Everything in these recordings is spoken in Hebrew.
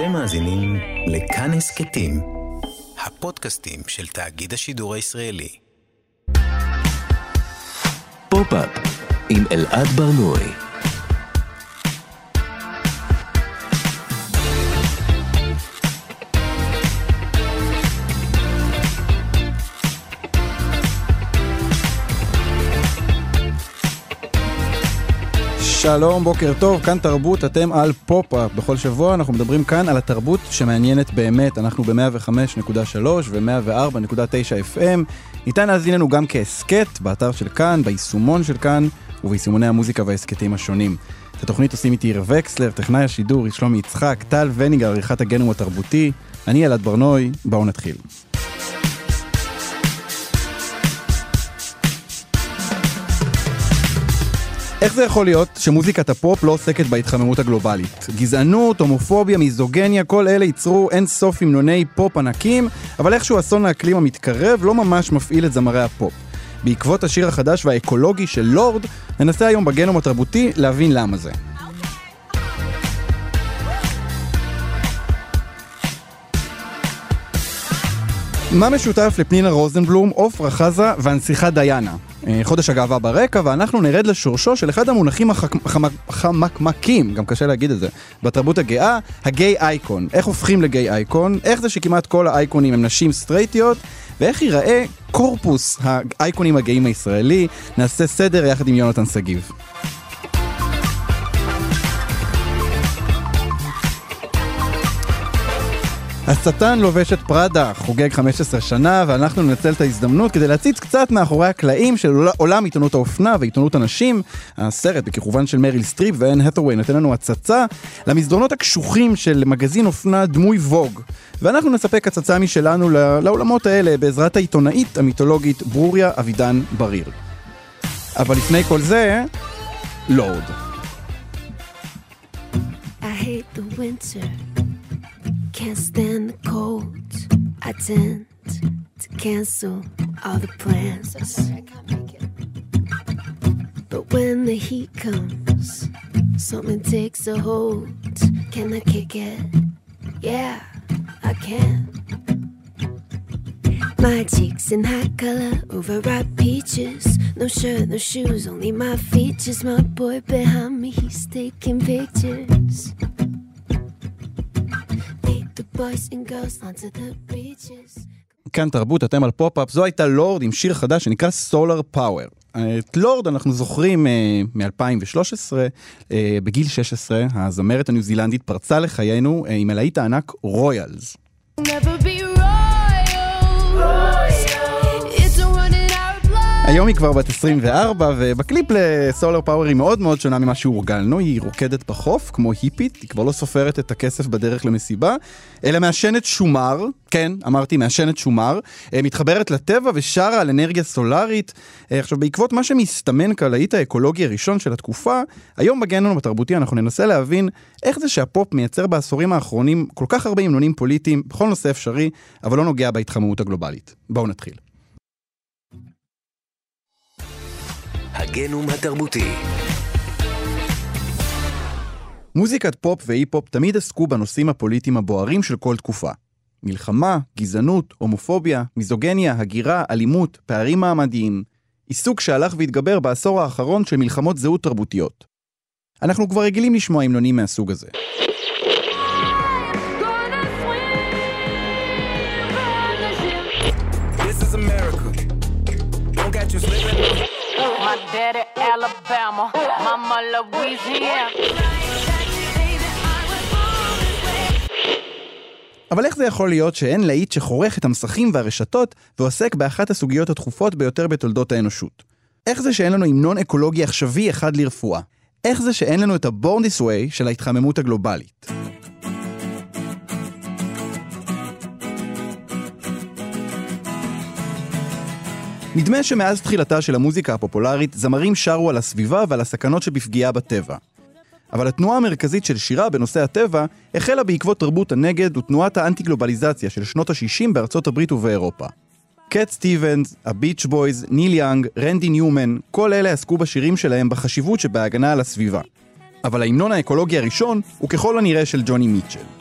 אתם מאזינים לכאן הסכתים, הפודקאסטים של תאגיד השידור הישראלי. פופ-אפ עם אלעד ברנוי. שלום, בוקר טוב, כאן תרבות, אתם על פופ-אפ. בכל שבוע אנחנו מדברים כאן על התרבות שמעניינת באמת. אנחנו ב-105.3 ו-104.9 FM. ניתן להאזין לנו גם כהסכת, באתר של כאן, ביישומון של כאן וביישומוני המוזיקה וההסכתים השונים. את התוכנית עושים איתי עיר וקסלר, טכנאי השידור, שלומי יצחק, טל וניגר, עריכת הגנום התרבותי. אני אלעד ברנוי, בואו נתחיל. איך זה יכול להיות שמוזיקת הפופ לא עוסקת בהתחממות הגלובלית? גזענות, הומופוביה, מיזוגניה, כל אלה ייצרו אין סוף המנוני פופ ענקים, אבל איכשהו אסון האקלים המתקרב לא ממש מפעיל את זמרי הפופ. בעקבות השיר החדש והאקולוגי של לורד, ננסה היום בגנום התרבותי להבין למה זה. מה משותף לפנינה רוזנבלום, עופרה חזה והנסיכה דיאנה? אה, חודש הגאווה ברקע, ואנחנו נרד לשורשו של אחד המונחים החמקמקים, גם קשה להגיד את זה, בתרבות הגאה, הגיי אייקון. איך הופכים לגיי אייקון, איך זה שכמעט כל האייקונים הם נשים סטרייטיות, ואיך ייראה קורפוס האייקונים הגאים הישראלי. נעשה סדר יחד עם יונתן שגיב. השטן לובש את פראדה, חוגג 15 שנה, ואנחנו ננצל את ההזדמנות כדי להציץ קצת מאחורי הקלעים של עולם עיתונות האופנה ועיתונות הנשים. הסרט, בכיכובן של מריל סטריפ ואן האת'ווי, נותן לנו הצצה למסדרונות הקשוחים של מגזין אופנה דמוי ווג. ואנחנו נספק הצצה משלנו לעולמות האלה בעזרת העיתונאית המיתולוגית ברוריה אבידן בריר. אבל לפני כל זה, לורד. I hate the winter. Can't stand the cold. I tend to cancel all the plans. I'm sorry, I can't make it. But when the heat comes, something takes a hold. Can I kick it? Yeah, I can. My cheeks in high color, overripe peaches. No shirt, no shoes, only my features. My boy behind me, he's taking pictures. כאן תרבות, אתם על פופ-אפ, זו הייתה לורד עם שיר חדש שנקרא Solar Power. את לורד אנחנו זוכרים uh, מ-2013, uh, בגיל 16, הזמרת הניו זילנדית פרצה לחיינו uh, עם הלהיט הענק Royals. Never be היום היא כבר בת 24, ובקליפ ל Solar Power היא מאוד מאוד שונה ממה שהורגלנו, היא רוקדת בחוף, כמו היפית, היא כבר לא סופרת את הכסף בדרך למסיבה, אלא מעשנת שומר, כן, אמרתי, מעשנת שומר, אה, מתחברת לטבע ושרה על אנרגיה סולארית. אה, עכשיו, בעקבות מה שמסתמן כלהיט האקולוגי הראשון של התקופה, היום בגנון התרבותי אנחנו ננסה להבין איך זה שהפופ מייצר בעשורים האחרונים כל כך הרבה המנונים פוליטיים בכל נושא אפשרי, אבל לא נוגע בהתחממות הגלובלית. בואו נתחיל. הגנום התרבותי. מוזיקת פופ ואי-פופ תמיד עסקו בנושאים הפוליטיים הבוערים של כל תקופה. מלחמה, גזענות, הומופוביה, מיזוגניה, הגירה, אלימות, פערים מעמדיים. עיסוק שהלך והתגבר בעשור האחרון של מלחמות זהות תרבותיות. אנחנו כבר רגילים לשמוע המנונים מהסוג הזה. daddy Alabama, mama Louisiana. אבל איך זה יכול להיות שאין להיט שחורך את המסכים והרשתות ועוסק באחת הסוגיות הדחופות ביותר בתולדות האנושות? איך זה שאין לנו המנון אקולוגי עכשווי אחד לרפואה? איך זה שאין לנו את ה-born this way של ההתחממות הגלובלית? נדמה שמאז תחילתה של המוזיקה הפופולרית, זמרים שרו על הסביבה ועל הסכנות שבפגיעה בטבע. אבל התנועה המרכזית של שירה בנושא הטבע החלה בעקבות תרבות הנגד ותנועת האנטי-גלובליזציה של שנות ה-60 בארצות הברית ובאירופה. קט סטיבנס, הביץ' בויז, ניל יאנג, רנדי ניומן, כל אלה עסקו בשירים שלהם בחשיבות שבהגנה על הסביבה. אבל ההמנון האקולוגי הראשון הוא ככל הנראה של ג'וני מיטשל.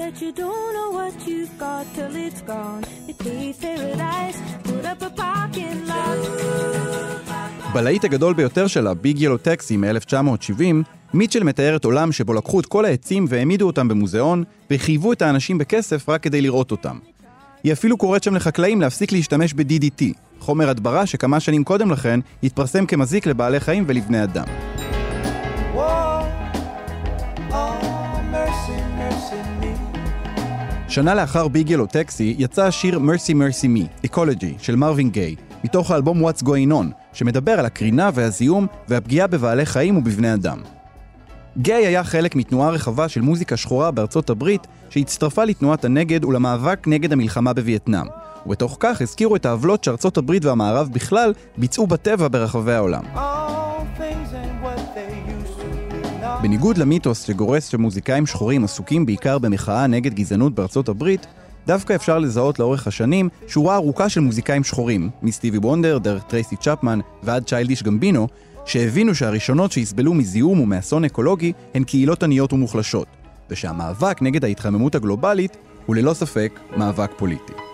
That you don't know what you've got till it's gone. It pays paradise, put up a parking lot. בלהיט הגדול ביותר שלה, ביג ילו טקסי מ-1970, מיטשל מתארת עולם שבו לקחו את כל העצים והעמידו אותם במוזיאון, וחייבו את האנשים בכסף רק כדי לראות אותם. היא אפילו קוראת שם לחקלאים להפסיק להשתמש ב-DDT, חומר הדברה שכמה שנים קודם לכן התפרסם כמזיק לבעלי חיים ולבני אדם. שנה לאחר ביג ילו טקסי יצא השיר Mercy Mercy Me, Ecology, של מרווין גיי, מתוך האלבום What's Going On, שמדבר על הקרינה והזיהום והפגיעה בבעלי חיים ובבני אדם. גיי היה חלק מתנועה רחבה של מוזיקה שחורה בארצות הברית שהצטרפה לתנועת הנגד ולמאבק נגד המלחמה בווייטנאם, ובתוך כך הזכירו את העוולות שארצות הברית והמערב בכלל ביצעו בטבע ברחבי העולם. בניגוד למיתוס שגורס שמוזיקאים שחורים עסוקים בעיקר במחאה נגד גזענות בארצות הברית, דווקא אפשר לזהות לאורך השנים שורה ארוכה של מוזיקאים שחורים, מסטיבי וונדר, דרך טרייסי צ'פמן ועד צ'יילדיש גמבינו, שהבינו שהראשונות שיסבלו מזיהום ומאסון אקולוגי הן קהילות עניות ומוחלשות, ושהמאבק נגד ההתחממות הגלובלית הוא ללא ספק מאבק פוליטי.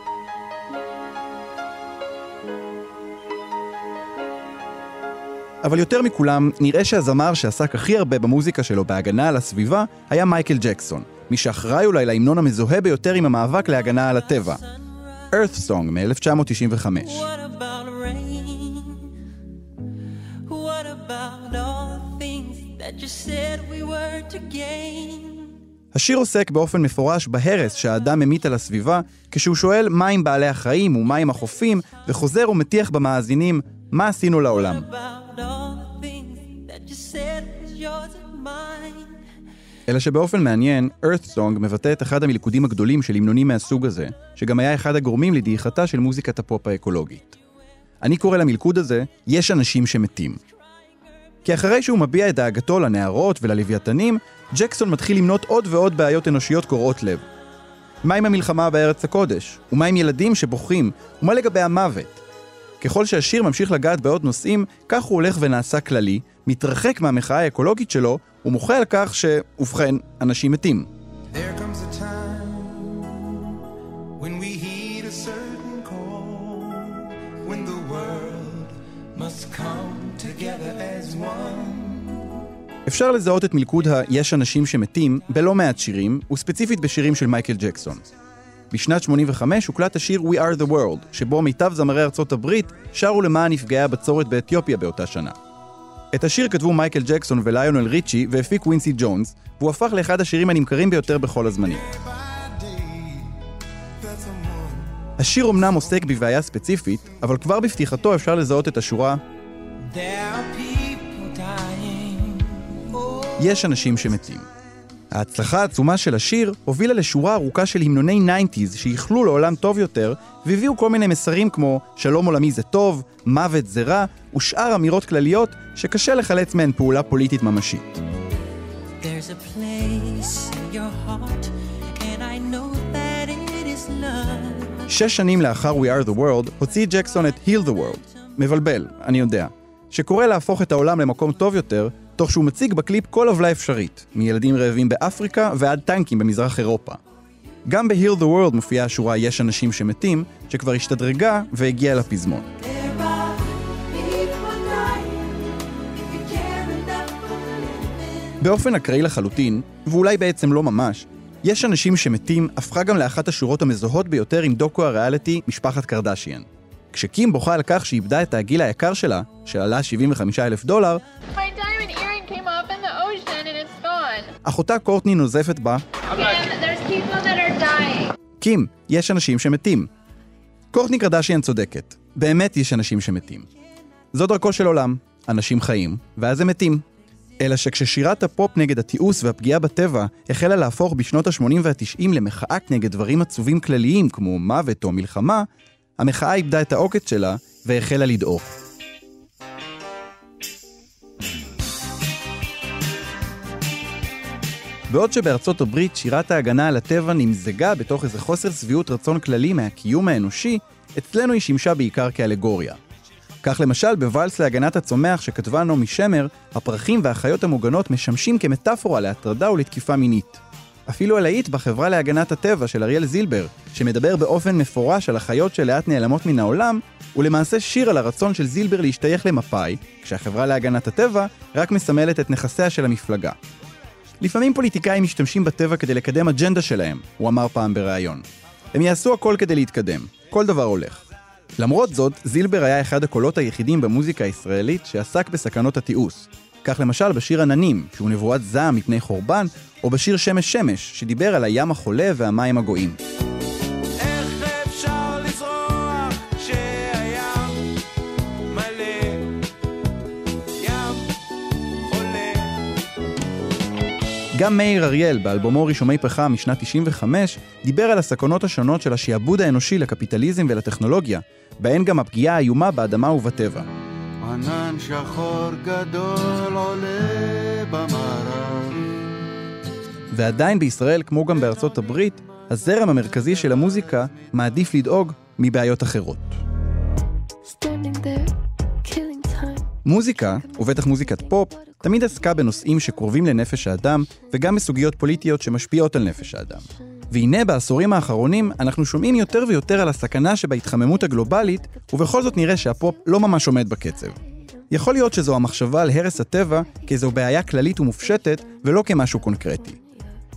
אבל יותר מכולם, נראה שהזמר שעסק הכי הרבה במוזיקה שלו בהגנה על הסביבה היה מייקל ג'קסון, מי שאחראי אולי להמנון המזוהה ביותר עם המאבק להגנה על הטבע, Earth Song מ-1995. What about rain? What about all the things that you said we were to gain? השיר עוסק באופן מפורש בהרס שהאדם ממית על הסביבה, כשהוא שואל מה עם בעלי החיים ומה עם החופים, וחוזר ומטיח במאזינים מה עשינו לעולם. אלא שבאופן מעניין, Earth Song מבטא את אחד המלכודים הגדולים של המנונים מהסוג הזה, שגם היה אחד הגורמים לדעיכתה של מוזיקת הפופ האקולוגית. אני קורא למלכוד הזה, יש אנשים שמתים. כי אחרי שהוא מביע את דאגתו לנערות וללוויתנים, ג'קסון מתחיל למנות עוד ועוד בעיות אנושיות קורעות לב. מה עם המלחמה בארץ הקודש? ומה עם ילדים שבוכים? ומה לגבי המוות? ככל שהשיר ממשיך לגעת בעוד נושאים, כך הוא הולך ונעשה כללי, מתרחק מהמחאה האקולוגית שלו, ומוחה על כך ש... ובכן, אנשים מתים. אפשר לזהות את מלכוד ה"יש אנשים שמתים" בלא מעט שירים, וספציפית בשירים של מייקל ג'קסון. בשנת 85 הוקלט השיר We are the World, שבו מיטב זמרי ארצות הברית שרו למען נפגעי הבצורת באתיופיה באותה שנה. את השיר כתבו מייקל ג'קסון וליונל ריצ'י והפיק ווינסי ג'ונס, והוא הפך לאחד השירים הנמכרים ביותר בכל הזמנים. השיר אמנם עוסק בבעיה ספציפית, אבל כבר בפתיחתו אפשר לזהות את השורה. יש אנשים שמתים. ההצלחה העצומה של השיר הובילה לשורה ארוכה של המנוני 90's שאיחלו לעולם טוב יותר, והביאו כל מיני מסרים כמו שלום עולמי זה טוב, מוות זה רע, ושאר אמירות כלליות שקשה לחלץ מהן פעולה פוליטית ממשית. There's a place in your heart, and I know that it is love. שש שנים לאחר We are the World, הוציא ג'קסון את Heal the World. מבלבל, אני יודע. שקורא להפוך את העולם למקום טוב יותר, תוך שהוא מציג בקליפ כל עוולה אפשרית, מילדים רעבים באפריקה ועד טנקים במזרח אירופה. גם ב-Heal the World מופיעה השורה "יש אנשים שמתים", שכבר השתדרגה והגיעה לפזמון. באופן אקראי לחלוטין, ואולי בעצם לא ממש, יש אנשים שמתים הפכה גם לאחת השורות המזוהות ביותר עם דוקו הריאליטי משפחת קרדשיאן. כשקים בוכה על כך שאיבדה את העגיל היקר שלה, שעלה 75 אלף דולר. אחותה קורטני נוזפת בה. קים, יש אנשים שמתים. קורטני קרדשיאן צודקת, באמת יש אנשים שמתים. זו דרכו של עולם, אנשים חיים, ואז הם מתים. אלא שכששירת הפופ נגד התיעוש והפגיעה בטבע החלה להפוך בשנות ה-80 וה-90 למחאה נגד דברים עצובים כלליים כמו מוות או מלחמה, המחאה איבדה את העוקץ שלה והחלה לדעוך. בעוד שבארצות הברית שירת ההגנה על הטבע נמזגה בתוך איזה חוסר שביעות רצון כללי מהקיום האנושי, אצלנו היא שימשה בעיקר כאלגוריה. כך למשל בוואלס להגנת הצומח שכתבה נעמי שמר, הפרחים והחיות המוגנות משמשים כמטאפורה להטרדה ולתקיפה מינית. אפילו הלהיט בחברה להגנת הטבע של אריאל זילבר, שמדבר באופן מפורש על החיות שלאט נעלמות מן העולם, הוא למעשה שיר על הרצון של זילבר להשתייך למפא"י, כשהחברה להגנת הטבע רק מסמלת את נכסיה של המפלגה. לפעמים פוליטיקאים משתמשים בטבע כדי לקדם אג'נדה שלהם, הוא אמר פעם בריאיון. הם יעשו הכל כדי להתקדם, כל דבר הולך. למרות זאת, זילבר היה אחד הקולות היחידים במוזיקה הישראלית שעסק בסכנות התיעוש. כך למשל בשיר עננים, שהוא נבואת זעם מפני חורבן, או בשיר שמש שמש, שדיבר על הים החולה והמים הגואים. איך אפשר לזרוח כשהים מלא ים חולה גם מאיר אריאל, באלבומו רישומי פחם משנת 95, דיבר על הסכנות השונות של השעבוד האנושי לקפיטליזם ולטכנולוגיה, בהן גם הפגיעה האיומה באדמה ובטבע. ענן שחור גדול עולה במערב ועדיין בישראל, כמו גם בארצות הברית, הזרם המרכזי של המוזיקה מעדיף לדאוג מבעיות אחרות. מוזיקה, ובטח מוזיקת פופ, תמיד עסקה בנושאים שקרובים לנפש האדם, וגם בסוגיות פוליטיות שמשפיעות על נפש האדם. והנה בעשורים האחרונים אנחנו שומעים יותר ויותר על הסכנה שבהתחממות הגלובלית, ובכל זאת נראה שהפופ לא ממש עומד בקצב. יכול להיות שזו המחשבה על הרס הטבע כאיזו בעיה כללית ומופשטת, ולא כמשהו קונקרטי.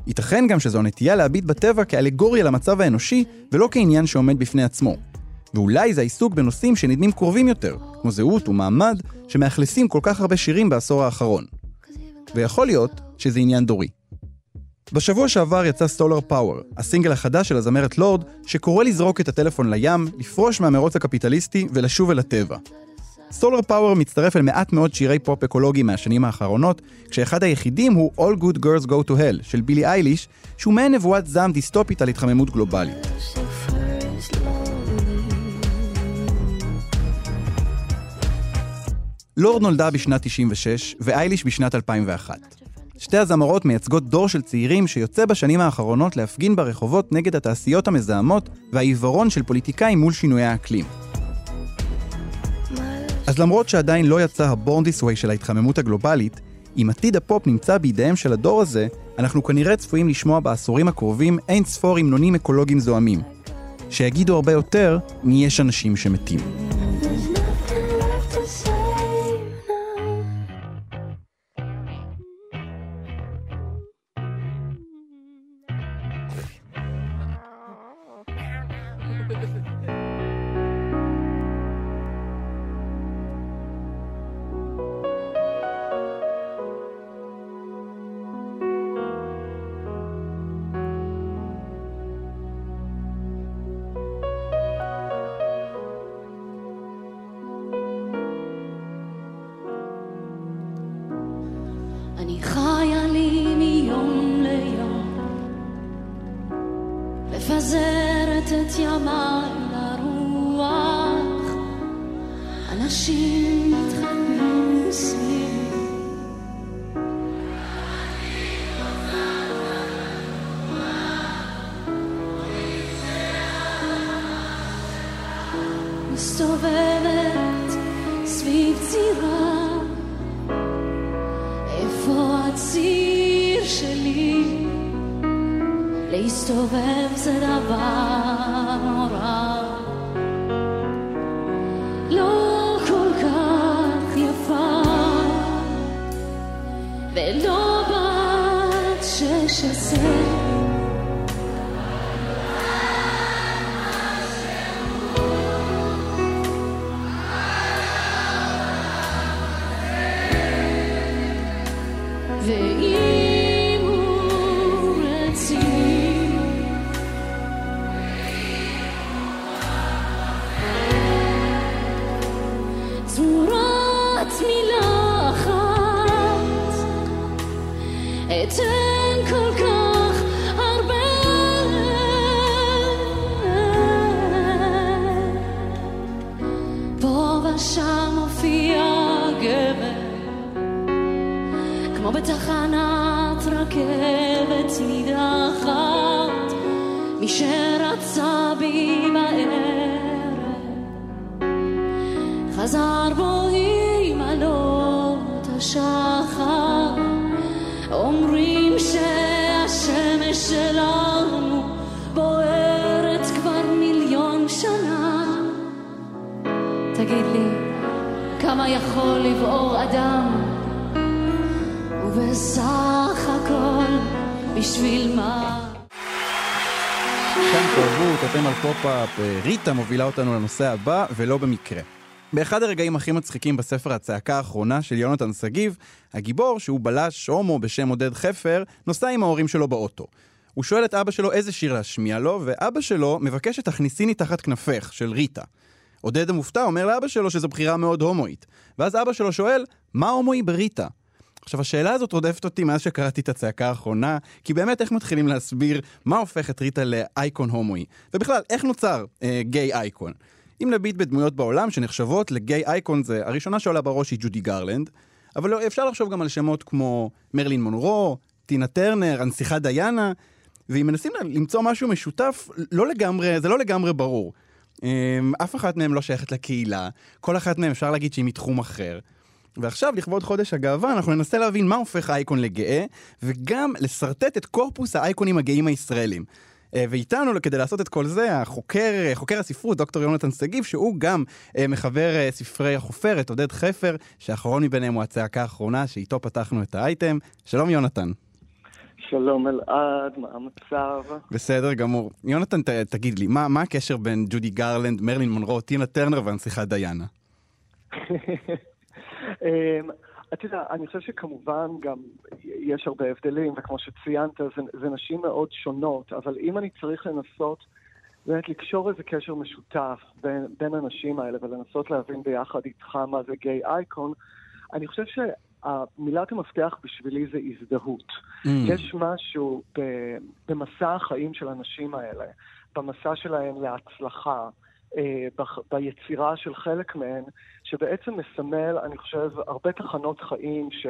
ייתכן גם שזו נטייה להביט בטבע כאלגוריה למצב האנושי, ולא כעניין שעומד בפני עצמו. ואולי זה העיסוק בנושאים שנדמים קרובים יותר, כמו זהות ומעמד, שמאכלסים כל כך הרבה שירים בעשור האחרון. ויכול להיות שזה עניין דורי. בשבוע שעבר יצא Solar Power, הסינגל החדש של הזמרת לורד, שקורא לזרוק את הטלפון לים, לפרוש מהמרוץ הקפיטליסטי ולשוב אל הטבע. Solar Power מצטרף אל מעט מאוד שירי פופ אקולוגי מהשנים האחרונות, כשאחד היחידים הוא All Good Girls Go to Hell של בילי אייליש, שהוא מעין נבואת זעם דיסטופית על התחממות גלובלית. לורד נולדה בשנת 96 ואייליש בשנת 2001. שתי הזמרות מייצגות דור של צעירים שיוצא בשנים האחרונות להפגין ברחובות נגד התעשיות המזהמות והעיוורון של פוליטיקאים מול שינויי האקלים. אז למרות שעדיין לא יצא ה-Born This Way של ההתחממות הגלובלית, אם עתיד הפופ נמצא בידיהם של הדור הזה, אנחנו כנראה צפויים לשמוע בעשורים הקרובים אין ספור המנונים אקולוגיים זועמים, שיגידו הרבה יותר מ"יש אנשים שמתים". בת שש תרבות, אתם על פופ-אפ, אה, ריטה מובילה אותנו לנושא הבא, ולא במקרה. באחד הרגעים הכי מצחיקים בספר הצעקה האחרונה של יונתן שגיב, הגיבור, שהוא בלש הומו בשם עודד חפר, נוסע עם ההורים שלו באוטו. הוא שואל את אבא שלו איזה שיר להשמיע לו, ואבא שלו מבקש שתכניסיני תחת כנפך, של ריטה. עודד המופתע אומר לאבא שלו שזו בחירה מאוד הומואית. ואז אבא שלו שואל, מה הומואי בריטה? עכשיו, השאלה הזאת רודפת אותי מאז שקראתי את הצעקה האחרונה, כי באמת איך מתחילים להסביר מה הופך את ריטה לאייקון הומואי? ובכלל, איך נוצר אה, גיי אייקון? אם נביט בדמויות בעולם שנחשבות לגיי אייקון זה, הראשונה שעולה בראש היא ג'ודי גרלנד, אבל לא, אפשר לחשוב גם על שמות כמו מרלין מונרו, טינה טרנר, הנסיכה דיאנה, ואם מנסים למצוא משהו משותף, לא לגמרי, זה לא לגמרי ברור. אמ, אף אחת מהן לא שייכת לקהילה, כל אחת מהן אפשר להגיד שהיא מתחום אחר. ועכשיו, לכבוד חודש הגאווה, אנחנו ננסה להבין מה הופך אייקון לגאה, וגם לשרטט את קורפוס האייקונים הגאים הישראלים. אה, ואיתנו, כדי לעשות את כל זה, החוקר, אה, חוקר הספרות, דוקטור יונתן שגיב, שהוא גם אה, מחבר ספרי החופרת, עודד חפר, שהאחרון מביניהם הוא הצעקה האחרונה, שאיתו פתחנו את האייטם. שלום יונתן. שלום אלעד, מה המצב? בסדר גמור. יונתן, ת, תגיד לי, מה, מה הקשר בין ג'ודי גרלנד, מרלין מונרו, טינה טרנר והנסיכה דיאנה? אמ, אתה יודע, אני חושב שכמובן גם יש הרבה הבדלים, וכמו שציינת, זה, זה נשים מאוד שונות, אבל אם אני צריך לנסות באמת לקשור איזה קשר משותף בין, בין הנשים האלה ולנסות להבין ביחד איתך מה זה גיי אייקון, אני חושב שהמילת המפתח בשבילי זה הזדהות. Mm. יש משהו ב- במסע החיים של הנשים האלה, במסע שלהן להצלחה, ביצירה של חלק מהן, שבעצם מסמל, אני חושב, הרבה תחנות חיים ש,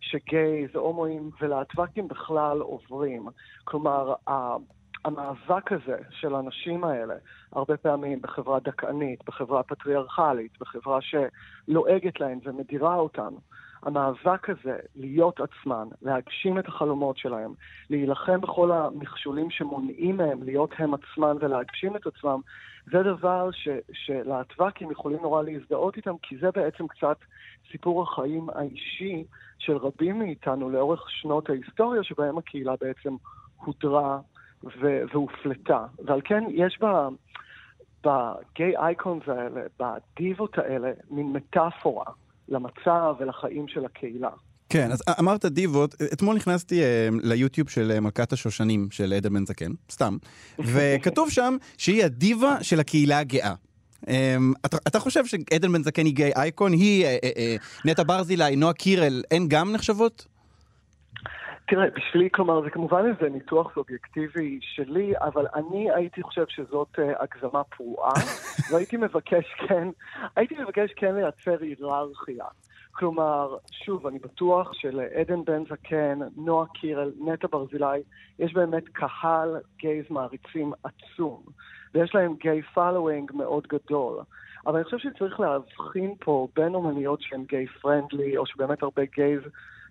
שגייז, הומואים ולהטבקים בכלל עוברים. כלומר, המאבק הזה של הנשים האלה, הרבה פעמים בחברה דכאנית, בחברה פטריארכלית, בחברה שלועגת להן ומדירה אותן, המאבק הזה להיות עצמן, להגשים את החלומות שלהם, להילחם בכל המכשולים שמונעים מהם להיות הם עצמן ולהגשים את עצמם, זה דבר ש, שלהטבקים יכולים נורא להזדהות איתם, כי זה בעצם קצת סיפור החיים האישי של רבים מאיתנו לאורך שנות ההיסטוריה, שבהם הקהילה בעצם הודרה ו- והופלטה. ועל כן יש בה... בגיי אייקונס האלה, בדיבות האלה, מין מטאפורה למצב ולחיים של הקהילה. כן, אז אמרת דיבות, אתמול נכנסתי אה, ליוטיוב של אה, מלכת השושנים של עדן בן זקן, סתם, וכתוב שם שהיא הדיבה של הקהילה הגאה. אה, אתה, אתה חושב שעדן בן זקן היא גיי אייקון? היא, אה, אה, אה, נטע ברזילי, נועה קירל, הן גם נחשבות? תראה, בשבילי, כלומר, זה כמובן איזה ניתוח סובייקטיבי שלי, אבל אני הייתי חושב שזאת uh, הגזמה פרועה, והייתי מבקש כן, הייתי מבקש כן לייצר היררכיה. כלומר, שוב, אני בטוח שלעדן בן זקן, נועה קירל, נטע ברזילי, יש באמת קהל גייז מעריצים עצום, ויש להם gay following מאוד גדול. אבל אני חושב שצריך להבחין פה בין אומניות שהן gay friendly, או שבאמת הרבה גייז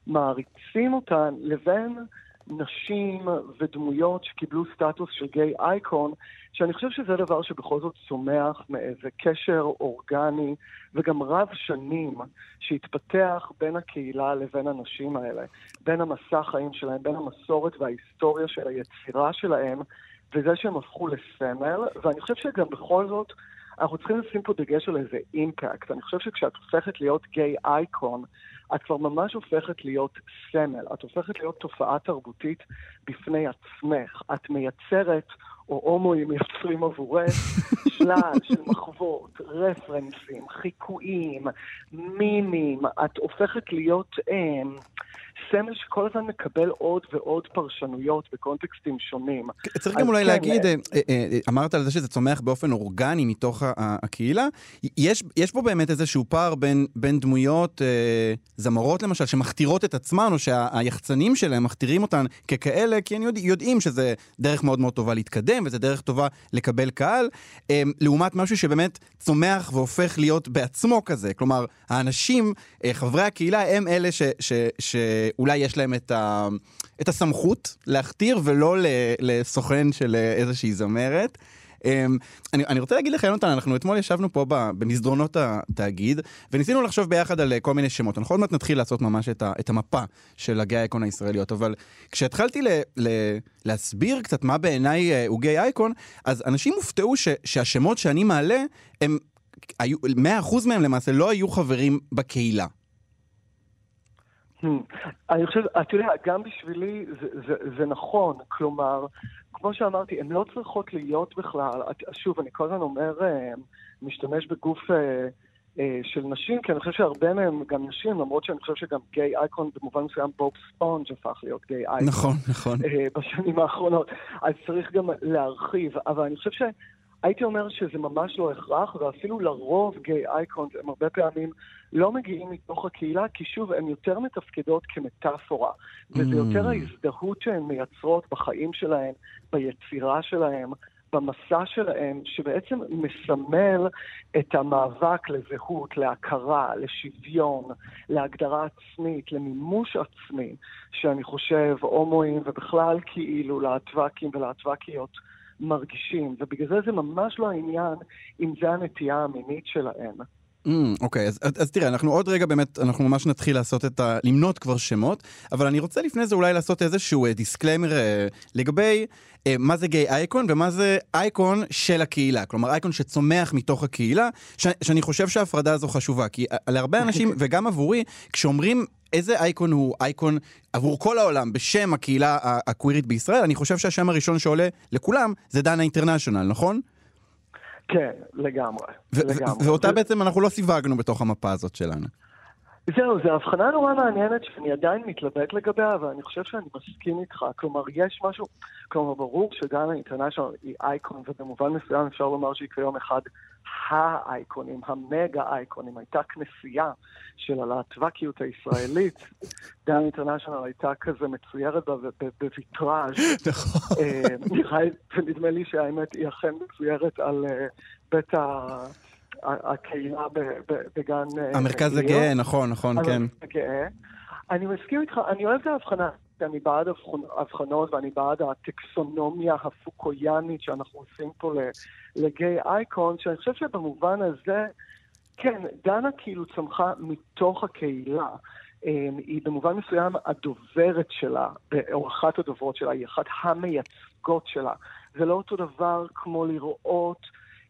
מעריצים אותן, לבין נשים ודמויות שקיבלו סטטוס של gay icon, שאני חושב שזה דבר שבכל זאת צומח מאיזה קשר אורגני וגם רב שנים שהתפתח בין הקהילה לבין הנשים האלה, בין המסע חיים שלהם, בין המסורת וההיסטוריה של היצירה שלהם, וזה שהם הפכו לסמל, ואני חושב שגם בכל זאת אנחנו צריכים לשים פה דגש על איזה אימפקט. אני חושב שכשאת הופכת להיות גיי אייקון, את כבר ממש הופכת להיות סמל. את הופכת להיות תופעה תרבותית בפני עצמך. את מייצרת, או הומואים מייצרים עבורך, שלל של מחוות, רפרנסים, חיקויים, מימים. את הופכת להיות... אה, סמל שכל הזמן מקבל עוד ועוד פרשנויות בקונטקסטים שונים. צריך גם אולי כן, להגיד, אה, אה, אה, אמרת על זה שזה צומח באופן אורגני מתוך הקהילה, יש, יש פה באמת איזשהו פער בין, בין דמויות, זמרות למשל, שמכתירות את עצמן, או שהיחצנים שלהם מכתירים אותן ככאלה, כי הם יודע, יודעים שזה דרך מאוד מאוד טובה להתקדם, וזה דרך טובה לקבל קהל, לעומת משהו שבאמת צומח והופך להיות בעצמו כזה. כלומר, האנשים, חברי הקהילה, הם אלה ש, ש, שאולי יש להם את, ה, את הסמכות להכתיר, ולא לסוכן של אה, איזושהי זמרת. אמ, אני, אני רוצה להגיד לך, יונתן, אנחנו אתמול ישבנו פה במסדרונות התאגיד, וניסינו לחשוב ביחד על אה, כל מיני שמות. אנחנו עוד מעט נתחיל לעשות ממש את, ה, את המפה של הגיי אייקון הישראליות, אבל כשהתחלתי ל, ל, להסביר קצת מה בעיניי אה, הוא גיי אייקון, אז אנשים הופתעו ש, שהשמות שאני מעלה, הם היו, 100% מהם למעשה לא היו חברים בקהילה. Hmm. אני חושב, אתה יודע, גם בשבילי זה, זה, זה נכון, כלומר, כמו שאמרתי, הן לא צריכות להיות בכלל, שוב, אני כל הזמן אומר, אה, משתמש בגוף אה, אה, של נשים, כי אני חושב שהרבה מהם גם נשים, למרות שאני חושב שגם גיי אייקון במובן מסוים בוב ספונג' הפך להיות גיי אייקון. נכון, נכון. בשנים האחרונות. אז צריך גם להרחיב, אבל אני חושב שהייתי אומר שזה ממש לא הכרח, ואפילו לרוב גיי אייקונס הם הרבה פעמים לא מגיעים מתוך הקהילה, כי שוב, הן יותר מתפקדות כמטאפורה. וזה Mm. יותר ההזדהות שהן מייצרות בחיים שלהן, ביצירה שלהן, במסע שלהם, שבעצם מסמל את המאבק לזהות, להכרה, לשוויון, להגדרה עצמית, למימוש עצמי, שאני חושב הומואים ובכלל כאילו להטבקים ולהטבקיות מרגישים, ובגלל זה זה ממש לא העניין אם זה הנטייה המינית שלהם. Mm, אוקיי, אז, אז, אז תראה, אנחנו עוד רגע באמת, אנחנו ממש נתחיל לעשות את ה... למנות כבר שמות, אבל אני רוצה לפני זה אולי לעשות איזשהו disclaimer uh, לגבי uh, מה זה gay icon ומה זה אייקון של הקהילה. כלומר, אייקון שצומח מתוך הקהילה, ש, שאני חושב שההפרדה הזו חשובה, כי uh, להרבה אנשים, וגם עבורי, כשאומרים איזה אייקון הוא אייקון עבור כל העולם בשם הקהילה הקווירית בישראל, אני חושב שהשם הראשון שעולה לכולם זה דנה אינטרנשיונל, נכון? כן, לגמרי. ו- לגמרי. ואותה ו- בעצם אנחנו לא סיווגנו בתוך המפה הזאת שלנו. זהו, זו הבחנה נורא מעניינת שאני עדיין מתלבט לגביה, אבל אני חושב שאני מסכים איתך. כלומר, יש משהו, כלומר, ברור שדנה אינטרנשיונל היא אייקון, ובמובן מסוים אפשר לומר שהיא כיום אחד האייקונים, המגה אייקונים. הייתה כנסייה של הלהטבקיות הישראלית. דנה אינטרנשיונל הייתה כזה מצוירת בוויטראז'. נכון. אה, ונדמה לי שהאמת היא אכן מצוירת על אה, בית ה... הקהילה בגן... אה, המרכז. הגאה, נכון, נכון, כן. אני מסכים איתך, אני אוהב את ההבחנה. אני בעד הבחנ- הבחנות ואני בעד הטקסונומיה הפוקויאנית שאנחנו עושים פה לגיי אייקון, שאני חושב שבמובן הזה, כן, דנה כאילו צמחה מתוך הקהילה. אמ, היא במובן מסוים הדוברת שלה, או אחת הדוברות שלה, היא אחת המייצגות שלה. זה לא אותו דבר כמו לראות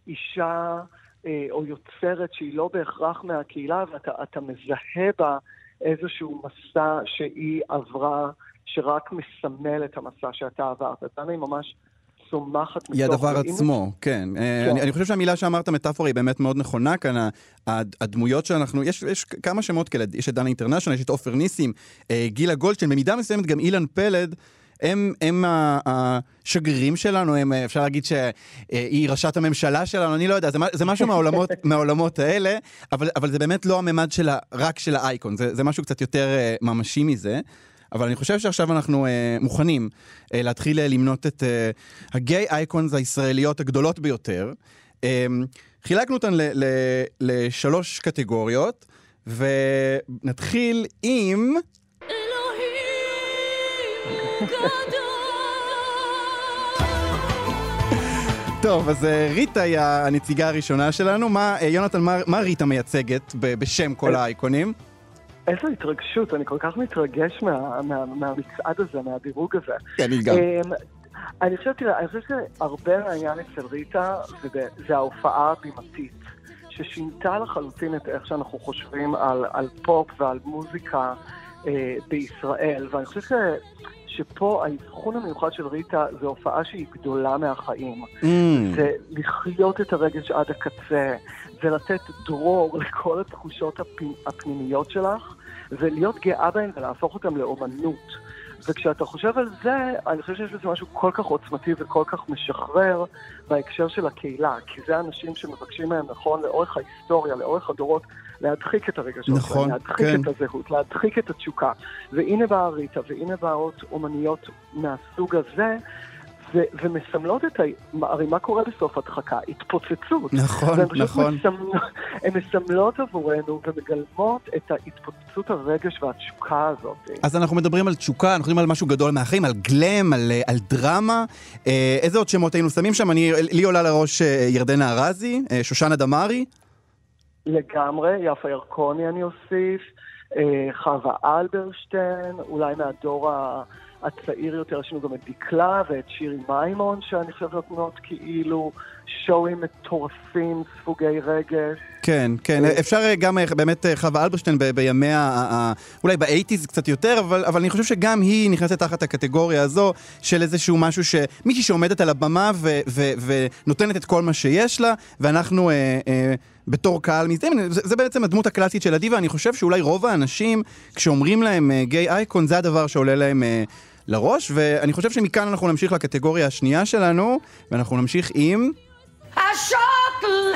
אישה אה, או יוצרת שהיא לא בהכרח מהקהילה, ואתה אתה מזהה בה איזשהו מסע שהיא עברה, שרק מסמל את המסע שאתה עברת. דנה היא ממש צומחת מתוך... היא הדבר עצמו, כן. אה, כן. אני, אני חושב שהמילה שאמרת, מטאפורה, היא באמת מאוד נכונה כאן. הד- הדמויות שאנחנו, יש, יש כמה שמות כאלה, יש את דנה אינטרנשיונל, יש את עופר ניסים, אה, גילה גולדשטיין, במידה מסוימת גם אילן פלד. הם, הם השגרירים שלנו, הם, אה, אפשר להגיד שהיא ראשת הממשלה שלנו, אני לא יודע, זה, זה משהו מהעולמות, מהעולמות האלה, אבל, אבל זה באמת לא הממד שלה, רק של האייקון, זה, זה משהו קצת יותר ממשי מזה. אבל אני חושב שעכשיו אנחנו אה, מוכנים אה, להתחיל אה, למנות את אה, הגיי אייקונס הישראליות הגדולות ביותר. אה, חילקנו אותן ל- ל- לשלוש קטגוריות, ונתחיל עם... טוב, אז אה, ריטה היא הנציגה הראשונה שלנו. מה, אה, יונתן, מה, מה ריטה מייצגת בשם כל האייקונים? איזו התרגשות, אני כל כך מתרגש מה, מה, מהמצעד הזה, מהדירוג הזה. אני גם. אמ, אני חושבת, תראה, אני חושבת שהרבה מהעניין אצל ריטה זה, זה ההופעה הבימתית, ששינתה לחלוטין את איך שאנחנו חושבים על, על פופ ועל מוזיקה אה, בישראל, ואני חושבת ש, שפה האבחון המיוחד של ריטה זה הופעה שהיא גדולה מהחיים. Mm. זה לחיות את הרגש עד הקצה, זה לתת דרור לכל התחושות הפ- הפנימיות שלך, ולהיות גאה בהן ולהפוך אותן לאומנות. וכשאתה חושב על זה, אני חושב שיש בזה משהו כל כך עוצמתי וכל כך משחרר בהקשר של הקהילה, כי זה אנשים שמבקשים מהם, נכון, לאורך ההיסטוריה, לאורך הדורות, להדחיק את הרגשות נכון, להדחיק כן. את הזהות, להדחיק את התשוקה. והנה באה ריטה, והנה באות אומניות מהסוג הזה, ו- ומסמלות את ה... הרי מה קורה בסוף הדחקה? התפוצצות. נכון, נכון. מסמל- הן מסמלות עבורנו ומגלמות את ההתפוצצות הרגש והתשוקה הזאת. אז אנחנו מדברים על תשוקה, אנחנו מדברים על משהו גדול מהחיים, על גלם, על, אה, על דרמה. אה, איזה עוד שמות היינו שמים שם? אני, לי עולה לראש אה, ירדנה ארזי, שושנה דמארי. לגמרי, יפה ירקוני אני אוסיף, אה, חווה אלברשטיין, אולי מהדור ה- הצעיר יותר, יש לנו גם את דקלה ואת שירי מימון, שאני חושב נותנות כאילו שואים מטורפים, ספוגי רגש. כן, כן, אפשר אה, גם אה, באמת אה, חווה אלברשטיין ב- בימיה, אולי באייטיז קצת יותר, אבל, אבל אני חושב שגם היא נכנסת תחת הקטגוריה הזו של איזשהו משהו ש... מישהי שעומדת על הבמה ו- ו- ונותנת את כל מה שיש לה, ואנחנו אה, אה, בתור קהל מזדהים, זה, זה בעצם הדמות הקלאסית של הדיבה, אני חושב שאולי רוב האנשים, כשאומרים להם אה, גיי אייקון, זה הדבר שעולה להם... לראש, ואני חושב שמכאן אנחנו נמשיך לקטגוריה השנייה שלנו, ואנחנו נמשיך עם... השוקל.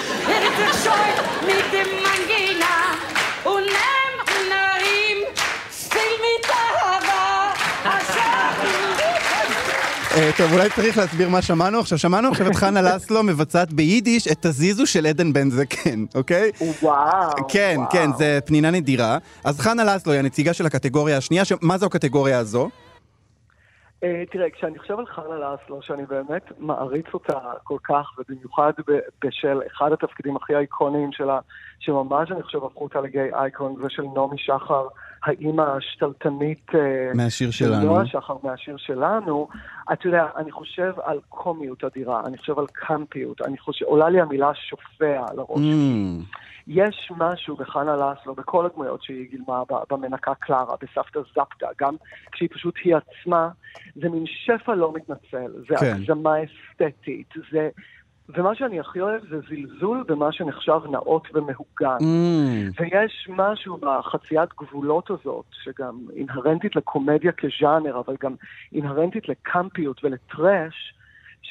אה, טוב, אולי צריך להסביר מה שמענו עכשיו. שמענו עכשיו את חנה לסלו מבצעת ביידיש את תזיזו של עדן בן זקן, אוקיי? וואו, כן, וואו. כן, זה פנינה נדירה. אז חנה לסלו היא הנציגה של הקטגוריה השנייה, ש- מה זו הקטגוריה הזו? אה, תראה, כשאני חושב על חנה לאסלו, שאני באמת מעריץ אותה כל כך, ובמיוחד בשל אחד התפקידים הכי איקוניים שלה, שממש אני חושב הפכו אותה לגיי אייקון, זה של נעמי שחר, האימא השתלטנית... אה, מהשיר של שלנו. נועה שחר מהשיר שלנו. אתה יודע, אני חושב על קומיות אדירה, אני חושב על קמפיות, אני חושב, עולה לי המילה שופע לראש. Mm, יש משהו בחנה לסלו, בכל הדמויות שהיא גילמה, במנקה קלרה, בסבתא זפטה, גם כשהיא פשוט היא עצמה, זה מין שפע לא מתנצל, זה כן. הגזמה אסתטית, זה... ומה שאני הכי אוהב זה זלזול במה שנחשב נאות ומהוגן. mm. ויש משהו בחציית גבולות הזאת, שגם אינהרנטית לקומדיה כז'אנר, אבל גם אינהרנטית לקמפיות ולטראש,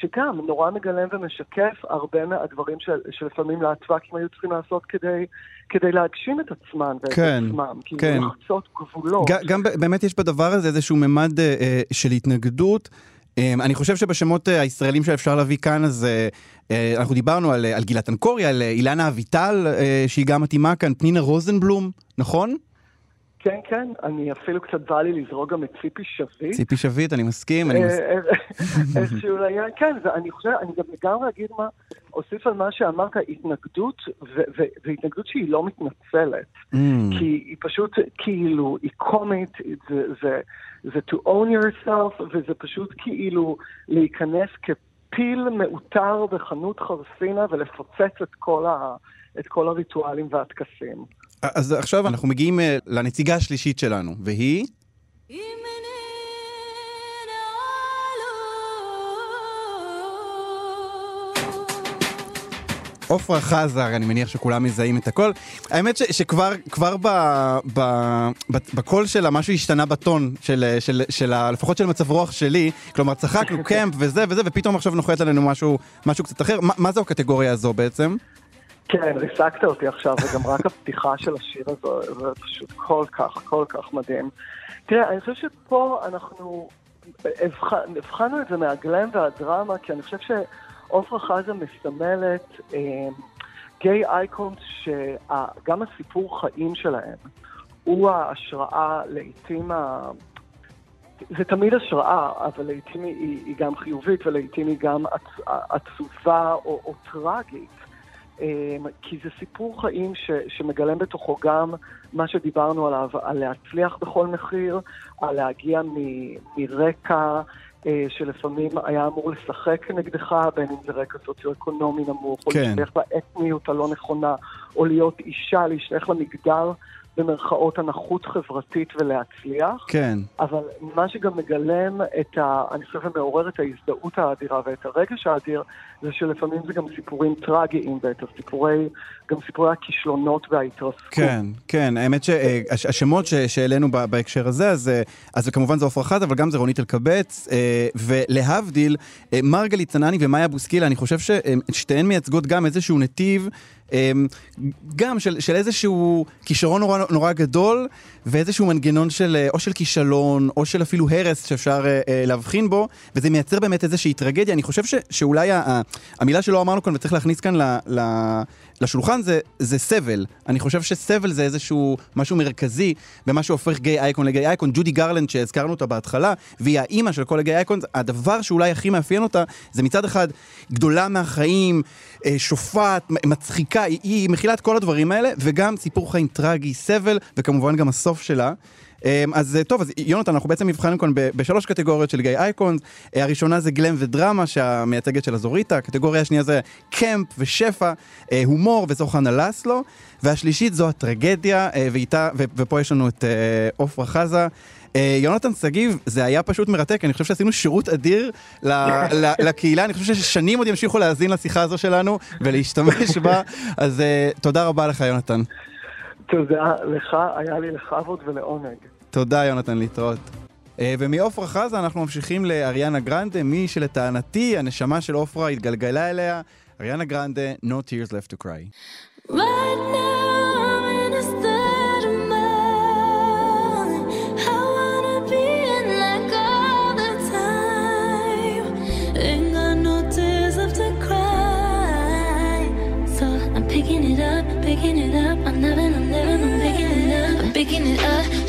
שגם נורא מגלם ומשקף הרבה מהדברים של, שלפעמים להטבקים היו צריכים לעשות כדי, כדי להגשים את עצמן ואת כן, עצמם. כאילו כן. לחצות גבולות. ג- גם באמת יש בדבר הזה איזשהו ממד אה, אה, של התנגדות. אה, אני חושב שבשמות אה, הישראלים שאפשר להביא כאן, אז אה, אנחנו דיברנו על, על גילת אנקורי, על אילנה אביטל, שהיא גם מתאימה כאן, פנינה רוזנבלום, נכון? כן, כן, אני אפילו קצת בא לי לזרוק גם את ציפי שביט. ציפי שביט, אני מסכים. אני מס... אה, אה, איזשהו עניין, כן, ואני חושב, אני גם לגמרי אגיד מה, אוסיף על מה שאמרת, התנגדות, והתנגדות שהיא לא מתנצלת. Mm. כי היא פשוט כאילו, היא קומית, זה, to own yourself, וזה פשוט כאילו להיכנס כפיל מאותר בחנות חרסינה ולפוצץ את כל, ה, את כל הריטואלים והטקסים. אז עכשיו אנחנו מגיעים אה, לנציגה השלישית שלנו, והיא... עופרה חזר, אני מניח שכולם מזהים את הכל. האמת ש, שכבר כבר ב, ב, ב, בקול שלה משהו השתנה בטון של, של, של, ה- לפחות של מצב רוח שלי. כלומר, צחקנו קמפ וזה וזה, ופתאום עכשיו נוחת עלינו משהו, משהו קצת אחר. מה, מה זו הקטגוריה הזו בעצם? כן, ריסקת אותי עכשיו, וגם רק הפתיחה של השיר הזה, זה פשוט כל כך, כל כך מדהים. תראה, אני חושב שפה אנחנו הבח- הבחנו את זה מהגלם והדרמה, כי אני חושב שעופרה חזה מסמלת אה, גיי אייקונס שגם הסיפור חיים שלהם הוא ההשראה לעיתים ה... זה תמיד השראה, אבל לעיתים היא, היא גם חיובית ולעיתים היא גם עצ, עצובה או, או טרגית. אמ, כי זה סיפור חיים ש, שמגלם בתוכו גם מה שדיברנו עליו, על להצליח בכל מחיר, על להגיע מ, מרקע אה, שלפעמים היה אמור לשחק נגדך, בין אם זה רקע סוציו-אקונומי נמוך, או כן. להשתייך לאתניות הלא נכונה, או להיות אישה, להשתייך למגדר, במרכאות הנחות חברתית ולהצליח. כן. אבל מה שגם מגלם את ה... אני חושב ומעורר את ההזדהות האדירה ואת הרגש האדיר, זה שלפעמים זה גם סיפורים טרגיים, ואת הסיפורי, גם סיפורי הכישלונות וההתרסקות. כן, כן, האמת שהשמות שהעלינו ב- בהקשר הזה, אז, אה, אז כמובן זה עפרה חזה, אבל גם זה רונית אלקבץ, אה, ולהבדיל, אה, מרגלית צנעני ומאיה בוסקילה, אני חושב ששתיהן מייצגות גם איזשהו נתיב גם של, של איזשהו כישרון נורא, נורא גדול, ואיזשהו מנגנון של אה, או של כישלון, או של אפילו הרס שאפשר אה, אה, להבחין בו, וזה מייצר באמת איזושהי טרגדיה. אני חושב ש, שאולי ה, ה, המילה שלא אמרנו כאן וצריך להכניס כאן ל, ל, לשולחן זה, זה סבל. אני חושב שסבל זה איזשהו משהו מרכזי במה שהופך גיי אייקון לגיי אייקון. ג'ודי גרלנד שהזכרנו אותה בהתחלה, והיא האימא של כל הגיי אייקון, הדבר שאולי הכי מאפיין אותה זה מצד אחד גדולה מהחיים, אה, שופעת, מצחיקה, היא, היא מכילה את כל הדברים האלה, וגם סיפור חיים טרגי, סבל, וכמובן גם הסוף שלה. אמ, אז אה, טוב, אז יונתן, אנחנו בעצם נבחנו כאן בשלוש קטגוריות של גיי אייקונס. אה, הראשונה זה גלם ודרמה, שהמייצגת של הזוריטה. הקטגוריה השנייה זה קמפ ושפע, אה, הומור, וזו חנה לסלו. והשלישית זו הטרגדיה, ואיתה, ופה יש לנו את עופרה חזה. יונתן שגיב, זה היה פשוט מרתק, אני חושב שעשינו שירות אדיר לקהילה, אני חושב ששנים עוד ימשיכו להאזין לשיחה הזו שלנו ולהשתמש בה, אז תודה רבה לך יונתן. תודה לך, היה לי לכבוד ולעונג. תודה יונתן להתראות. אה, ומעופרה חזה אנחנו ממשיכים לאריאנה גרנדה, מי שלטענתי הנשמה של עופרה התגלגלה אליה, אריאנה גרנדה, No Tears Left to Cry. Right now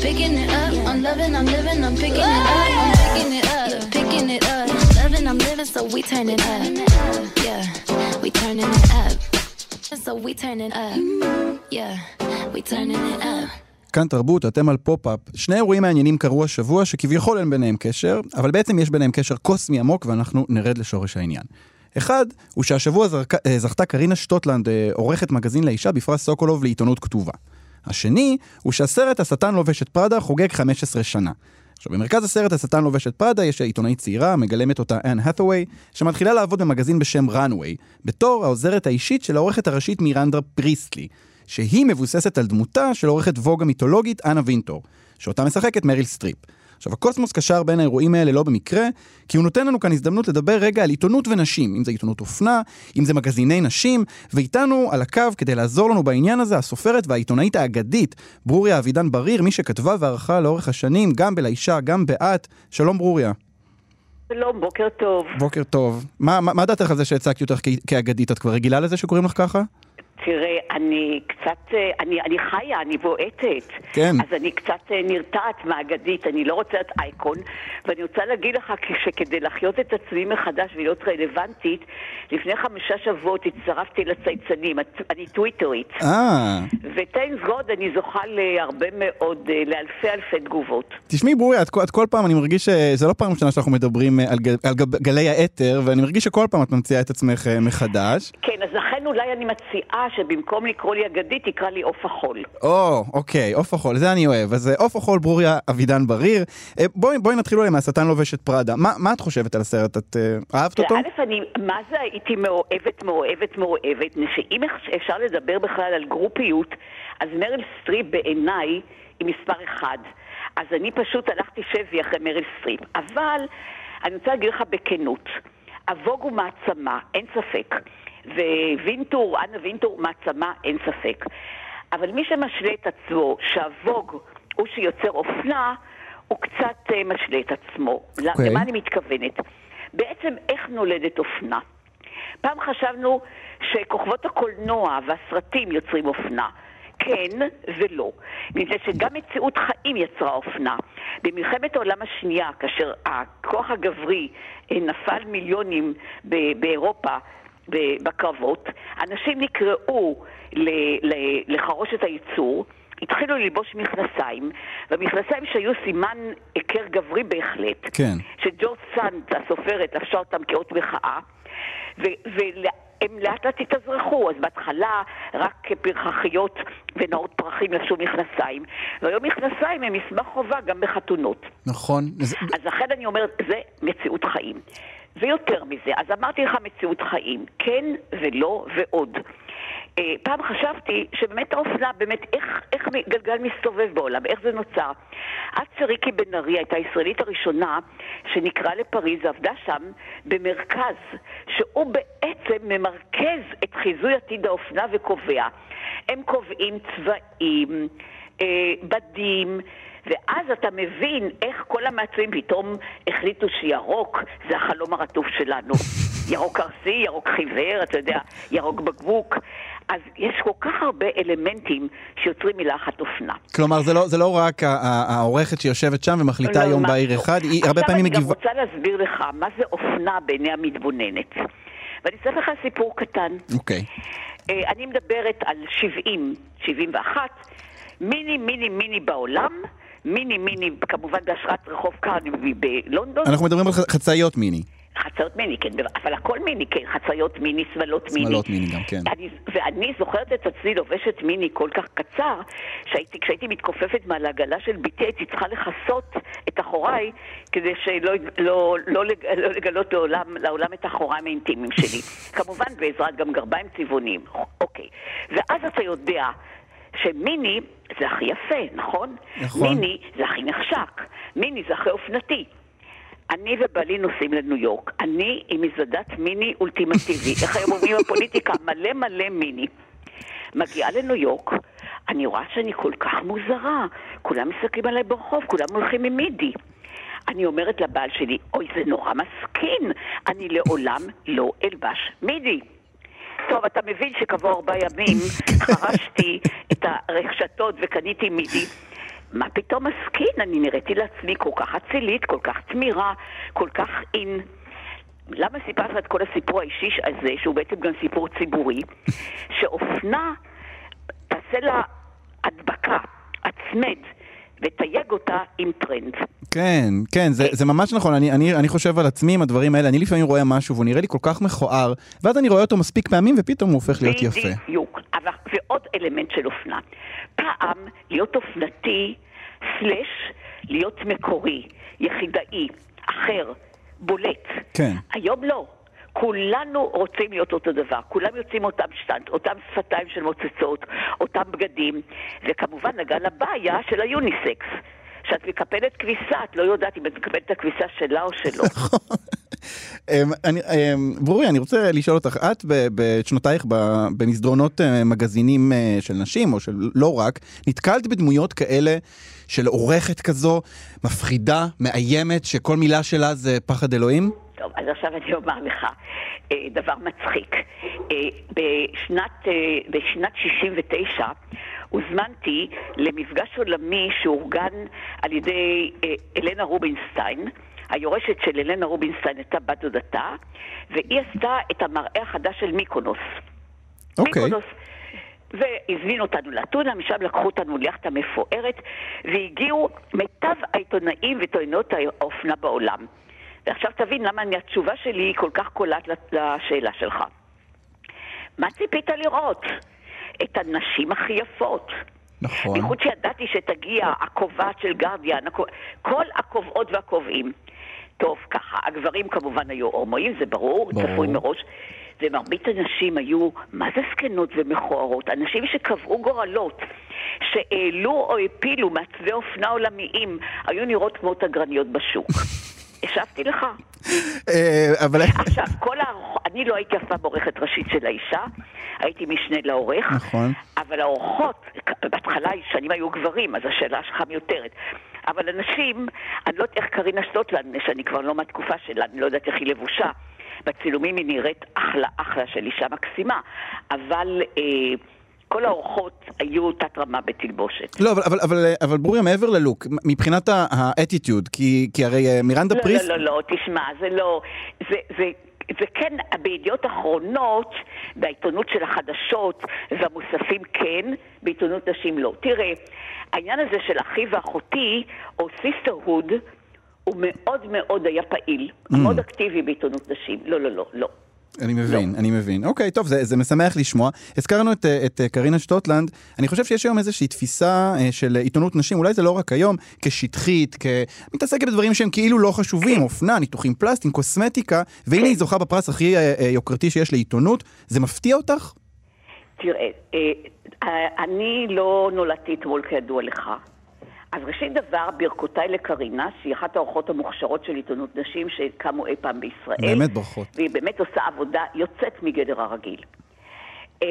picking it up. I'm loving, I'm living, I'm picking it up. I'm picking it up, picking it up. Loving, I'm living, so we turn it up. Yeah, we turning it up. So we turning up, yeah, we turning it up. כאן תרבות, אתם על פופ-אפ. שני אירועים מעניינים קרו השבוע שכביכול אין ביניהם קשר, אבל בעצם יש ביניהם קשר קוסמי עמוק ואנחנו נרד לשורש העניין. אחד, הוא שהשבוע זרק, אה, זכתה קרינה שטוטלנד, אה, עורכת מגזין לאישה, בפרס סוקולוב לעיתונות כתובה. השני, הוא שהסרט השטן לובש את פראדה חוגג 15 שנה. עכשיו, במרכז הסרט השטן לובש את פראדה יש עיתונאית צעירה, מגלמת אותה אן האת'ווי, שמתחילה לעבוד במגזין בשם ראנוויי, בתור העוזרת האישית של העורכת הראשית מירנדה פריסטלי, שהיא מבוססת על דמותה של עורכת ווג המיתולוגית אנה וינטור, שאותה משחקת מריל סטריפ. עכשיו, הקוסמוס קשר בין האירועים האלה לא במקרה, כי הוא נותן לנו כאן הזדמנות לדבר רגע על עיתונות ונשים, אם זה עיתונות אופנה, אם זה מגזיני נשים, ואיתנו על הקו כדי לעזור לנו בעניין הזה, הסופרת והעיתונאית האגדית, ברוריה אבידן בריר, מי שכתבה וערכה לאורך השנים, גם בלישה, גם באת. שלום ברוריה. שלום, בוקר טוב. בוקר טוב. מה, מה, מה דעתך על זה שהצגתי אותך כאגדית? את כבר רגילה לזה שקוראים לך ככה? תראה, אני קצת, אה, אני, אני חיה, אני בועטת. כן. אז אני קצת אה, נרתעת מהאגדית, אני לא רוצה להיות אייקון, ואני רוצה להגיד לך שכדי לחיות את עצמי מחדש ולהיות רלוונטית, לפני חמישה שבועות הצטרפתי לצייצנים, אני טוויטרית. אה. ותנס גוד אני זוכה להרבה מאוד, אה, לאלפי אלפי תגובות. תשמעי ברוריה, את, את כל פעם, אני מרגיש שזה לא פעם ראשונה שאנחנו מדברים על, גל, על גב, גלי האתר, ואני מרגיש שכל פעם את ממציאה את עצמך מחדש. כן, אז לכן אולי אני מציעה שבמקום לקרוא לי אגדית, תקרא לי עוף החול. או, אוקיי, עוף החול, זה אני אוהב. אז אה, עוף החול, ברוריה אבידן בריר. אה, בואי, בואי נתחיל אולי מהשטן לובש את פראדה. מה, מה את חושבת על הסרט? את אה, אהבת אותו? א', אני, מה זה הייתי מאוהבת, מאוהבת, מאוהבת, שאם אפשר לדבר בכלל על גרופיות, אז מריל סטריפ בעיניי היא מספר אחד. אז אני פשוט הלכתי שבי אחרי מריל סטריפ. אבל אני רוצה להגיד לך בכנות, הווג הוא מעצמה, אין ספק. ווינטור, אנה וינטור, מעצמה, אין ספק. אבל מי שמשלה את עצמו שהווג הוא שיוצר אופנה, הוא קצת אה, משלה את עצמו. אוקיי. למה אני מתכוונת? בעצם איך נולדת אופנה? פעם חשבנו שכוכבות הקולנוע והסרטים יוצרים אופנה. כן ולא. מפני שגם מציאות חיים יצרה אופנה. במלחמת העולם השנייה, כאשר הכוח הגברי אה, נפל מיליונים באירופה בקרבות, אנשים נקראו לחרוש את הייצור. התחילו ללבוש מכנסיים, והמכנסיים שהיו סימן היכר גברי בהחלט, כן. שג'ורג' סאנט, הסופרת, לבשה אותם כאות מחאה, והם לאט לאט התאזרחו, אז בהתחלה רק פרחחיות ונאות פרחים לבשו מכנסיים, והיום מכנסיים הם מסמך חובה גם בחתונות. נכון. אז לכן אני אומרת, זה מציאות חיים. ויותר מזה, אז אמרתי לך מציאות חיים, כן ולא ועוד. אה, פעם חשבתי שבאמת האופנה, באמת, איך, איך גלגל מסתובב בעולם, איך זה נוצר. עד שריקי בן ארי הייתה הישראלית הראשונה שנקרא לפריז ועבדה שם במרכז, שהוא בעצם ממרכז את חיזוי עתיד האופנה וקובע. הם קובעים צבעים, אה, בדים, ואז אתה מבין איך כל המעצבים פתאום החליטו שירוק זה החלום הרטוב שלנו. ירוק ארסי, ירוק חיוור, אתה יודע, ירוק בקבוק. אז יש כל כך הרבה אלמנטים שיוצרים מילה אחת אופנה. כלומר, זה לא, זה לא רק העורכת שיושבת שם ומחליטה לא, יום לא. אחד, היא הרבה פעמים עכשיו מגיבה... אני גם רוצה להסביר לך מה זה אופנה בעיני המתבוננת. ואני אספר לך סיפור קטן. אוקיי. אה, אני מדברת על 70, 71, מיני מיני מיני בעולם, מיני מיני כמובן בהשראת רחוב קרנבי בלונדון, אנחנו מדברים על חצאיות מיני. חציות מיני, כן, אבל הכל מיני, כן, חציות מיני, שמלות מיני. שמלות מיני גם, כן. אני, ואני זוכרת את עצמי לובשת מיני כל כך קצר, שהייתי, כשהייתי מתכופפת מעל העגלה של בתי הייתי צריכה לכסות את אחוריי כדי שלא לא, לא, לא לגלות לעולם, לעולם את אחוריים האינטימיים שלי. כמובן בעזרת גם גרביים צבעוניים. אוקיי. ואז אתה יודע שמיני זה הכי יפה, נכון? נכון. מיני זה הכי נחשק. מיני זה הכי אופנתי. אני ובעלי נוסעים לניו יורק. אני עם מזודת מיני אולטימטיבי. איך היום אומרים בפוליטיקה? מלא מלא מיני. מגיעה לניו יורק, אני רואה שאני כל כך מוזרה. כולם מסתכלים עליי ברחוב, כולם הולכים עם מידי. אני אומרת לבעל שלי, אוי, זה נורא מסכין, אני לעולם לא אלבש מידי. טוב, אתה מבין שכעבור ארבעה ימים חרשתי את הרשתות וקניתי מידי. מה פתאום מסכין? אני נראיתי לעצמי כל כך אצילית, כל כך תמירה, כל כך אין. למה סיפרתי לך את כל הסיפור האישי הזה, שהוא בעצם גם סיפור ציבורי? שאופנה, תעשה לה הדבקה, הצמד, ותייג אותה עם טרנד. כן, כן, זה, זה ממש נכון, אני, אני, אני חושב על עצמי עם הדברים האלה, אני לפעמים רואה משהו והוא נראה לי כל כך מכוער, ואז אני רואה אותו מספיק פעמים ופתאום הוא הופך להיות יפה. בדיוק. אבל ועוד אלמנט של אופנה. פעם להיות אופנתי, סלש, להיות מקורי, יחידאי, אחר, בולט. כן. היום לא. כולנו רוצים להיות אותו דבר, כולם יוצאים אותם שטנט, אותם שפתיים של מוצצות, אותם בגדים, וכמובן הבא היה של היוניסקס. כשאת מקפלת כביסה, את לא יודעת אם את מקפלת את הכביסה שלה או שלו. אמ, אמ, ברורי, אני רוצה לשאול אותך, את בשנותייך במסדרונות אה, מגזינים אה, של נשים, או של לא רק, נתקלת בדמויות כאלה של עורכת כזו, מפחידה, מאיימת, שכל מילה שלה זה פחד אלוהים? טוב, אז עכשיו אני אומר לך אה, דבר מצחיק. אה, בשנת, אה, בשנת 69 הוזמנתי למפגש עולמי שאורגן על ידי אלנה רובינסטיין. היורשת של אלנה רובינסטיין הייתה בת דודתה, והיא עשתה את המראה החדש של מיקונוס. אוקיי. מיקונוס. והזמינו אותנו לאתונה, משם לקחו אותנו ליאכטה מפוארת, והגיעו מיטב העיתונאים ועיתונאיות האופנה בעולם. ועכשיו תבין למה אני, התשובה שלי היא כל כך קולעת לשאלה שלך. מה ציפית לראות? את הנשים הכי יפות. נכון. בייחוד שידעתי שתגיע הקובעת של גרדיאן, כל הקובעות והקובעים. טוב, ככה, הגברים כמובן היו הומואים, זה ברור, ברור. צפוי מראש. ומרבית הנשים היו, מה זה זקנות ומכוערות? אנשים שקבעו גורלות, שהעלו או הפילו מעצבי אופנה עולמיים, היו נראות כמו תגרניות בשוק. השבתי לך. אה, אבל... עכשיו, כל הערוכות, אני לא הייתי אף פעם עורכת ראשית של האישה, הייתי משנה לעורך, נכון. אבל האורחות, בהתחלה שנים היו גברים, אז השאלה שלך מיותרת. אבל אנשים, אני לא יודעת איך קרינה שטוטלנד, שאני כבר לא מהתקופה שלה, אני לא יודעת איך היא לבושה. בצילומים היא נראית אחלה אחלה של אישה מקסימה, אבל אה, כל האורחות היו תת רמה בתלבושת. לא, אבל, אבל, אבל, אבל ברוריה, מעבר ללוק, מבחינת האטיטיוד, כי, כי הרי אה, מירנדה לא, פריס... לא, לא, לא, תשמע, זה לא... זה, זה, זה כן, בידיעות אחרונות, בעיתונות של החדשות והמוספים כן, בעיתונות נשים לא. תראה, העניין הזה של אחי ואחותי, או sisterhood, הוא מאוד מאוד היה פעיל, Mm. מאוד אקטיבי בעיתונות נשים. לא, לא, לא, לא. אני מבין, אני מבין. אוקיי, טוב, זה, זה משמח לשמוע. הזכרנו את, אה, את אה, קרינה שטוטלנד. אני חושב שיש היום איזושהי תפיסה אה, של עיתונות נשים, אולי זה לא רק היום, כשטחית, כמתעסקת בדברים שהם כאילו לא חשובים, אופנה, ניתוחים פלסטיים, קוסמטיקה, והנה היא זוכה בפרס הכי יוקרתי שיש לעיתונות. זה מפתיע אותך? תראה, אה, אה, אני לא נולדתי אתמול כידוע לך. אז ראשית דבר, ברכותיי לקרינה, שהיא אחת האורחות המוכשרות של עיתונות נשים שקמו אי פעם בישראל. באמת ברכות. והיא באמת עושה עבודה יוצאת מגדר הרגיל. אה,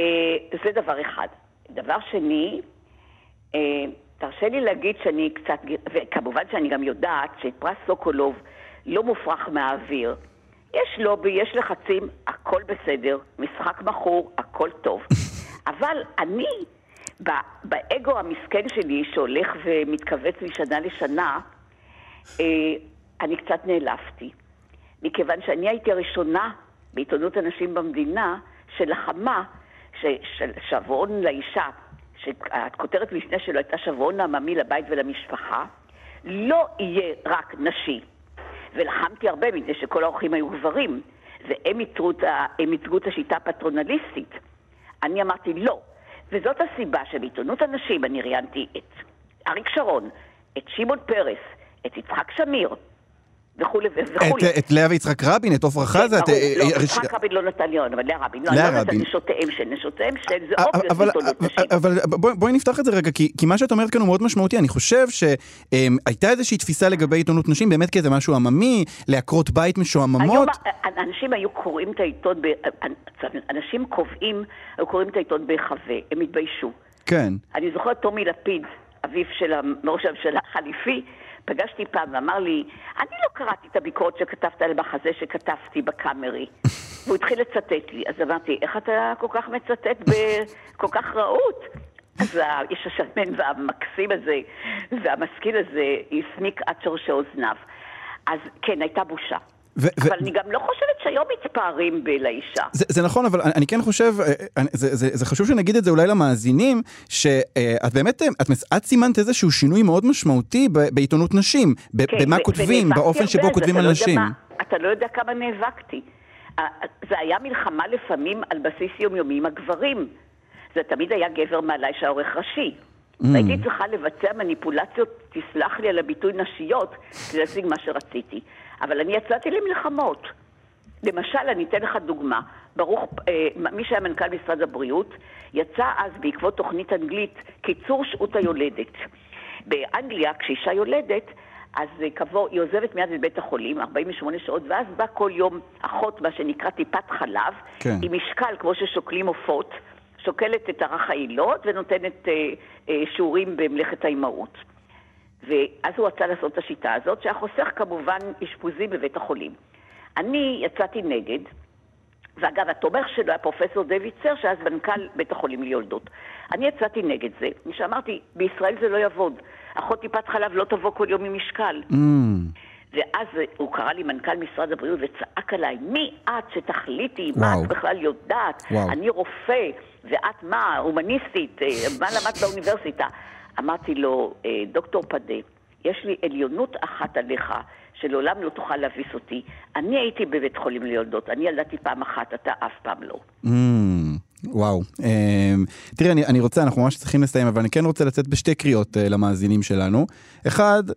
זה דבר אחד. דבר שני, אה, תרשה לי להגיד שאני קצת, וכמובן שאני גם יודעת שאת פרס סוקולוב לא מופרך מהאוויר. יש לובי, יש לחצים, הכל בסדר, משחק מכור, הכל טוב. אבל אני, באגו המסכן שלי, שהולך ומתכווץ משנה לשנה, אה, אני קצת נעלבתי. מכיוון שאני הייתי הראשונה בעיתונות הנשים במדינה שלחמה של לאישה, שהכותרת משנה שלו הייתה שבועון עממי לבית ולמשפחה, לא יהיה רק נשי. ולחמתי הרבה מפני שכל האורחים היו גברים, והם ייצגו את השיטה הפטרונליסטית. אני אמרתי לא, וזאת הסיבה שבעיתונות הנשים אני ראיינתי את אריק שרון, את שמעון פרס, את יצחק שמיר, וכולי וכולי. את- את לאה ויצחק רבין, את עפרה חזה, את... ברור, אה, לא, אה, יצחק רבין לא נתן לי אבל לאה רבין. לא, לאה לא רבין. נשותיהם של, נשותיהם של, זה אה, אבל, עיתונות נשים. אבל בואי, נפתח את זה רגע, כי, מה שאת אומרת כאן הוא מאוד משמעותי. אני חושב שהייתה איזושהי תפיסה לגבי עיתונות נשים, באמת כאיזה משהו עממי, לעקרות בית משועממות. אנשים היו קוראים את העיתון, אנשים קובעים, היו קוראים את העיתון בהיחווה, הם התביישו. כן. אני זוכרת טומי לפיד, אביו של ראש הממשלה החליפי, פגשתי פעם ואמר לי, אני לא קראתי את הביקורת שכתבת על המחזה שכתבתי בקאמרי. והוא התחיל לצטט לי, אז אמרתי, איך אתה כל כך מצטט בכל כך רהוט? אז האיש השמן והמקסים הזה והמשכיל הזה הסמיק עד שורשי אוזניו. אז כן, הייתה בושה. ו- ו- אבל אני גם לא חושבת שהיום מתפארים בלאישה. זה, זה נכון, אבל אני, אני כן חושב, אה, אני- זה, זה, זה חשוב שנגיד את זה אולי למאזינים, שאת באמת, אה, את, את סימנת איזשהו שינוי מאוד משמעותי ב, בעיתונות נשים, ב, כן, במה ו- כותבים, באופן שבו על כותבים על לא יודע נשים. מה- אתה לא יודע כמה נאבקתי. אה, זה היה מלחמה לפעמים על בסיס יומיומי עם הגברים. זה תמיד היה גבר מעליי שהיה עורך ראשי. Mm. והייתי צריכה לבצע מניפולציות, תסלח לי על הביטוי נשיות, כדי להשיג מה שרציתי. אבל אני יצאתי למלחמות. למשל, אני אתן לך דוגמה. ברוך, אה, מי שהיה מנכ"ל משרד הבריאות, יצא אז בעקבות תוכנית אנגלית קיצור שעות היולדת. באנגליה, כשאישה יולדת, אז אה, כבוא, היא עוזבת מיד את בית החולים, 48 שעות, ואז בא כל יום אחות, מה שנקרא טיפת חלב, כן. עם משקל כמו ששוקלים עופות, שוקלת את ערך העילות ונותנת אה, אה, שיעורים במלאכת האימהות. ואז הוא רצה לעשות את השיטה הזאת, שהיה חוסך כמובן אשפוזים בבית החולים. אני יצאתי נגד, ואגב, התומך שלו היה פרופסור דיוויד סר, שאז מנכ"ל בית החולים ליולדות. אני יצאתי נגד זה, שאמרתי, בישראל זה לא יעבוד. אחות טיפת חלב לא תבוא כל יום עם משקל. Mm. ואז הוא קרא לי מנכ"ל משרד הבריאות וצעק עליי, מי את שתחליטי, מה. את בכלל יודעת? וואו. אני רופא, ואת מה, הומניסטית, אה, מה למדת באוניברסיטה? אמרתי לו, "אה, דוקטור פדה, יש לי עליונות אחת עליך, שלעולם לא תוכל להביס אותי. אני הייתי בבית חולים ליולדות, אני ילדתי פעם אחת, אתה אף פעם לא. Mm, וואו. אמ, תראי, אני, אני רוצה, אנחנו ממש צריכים לסיים, אבל אני כן רוצה לצאת בשתי קריאות אה, למאזינים שלנו. אחד, אה,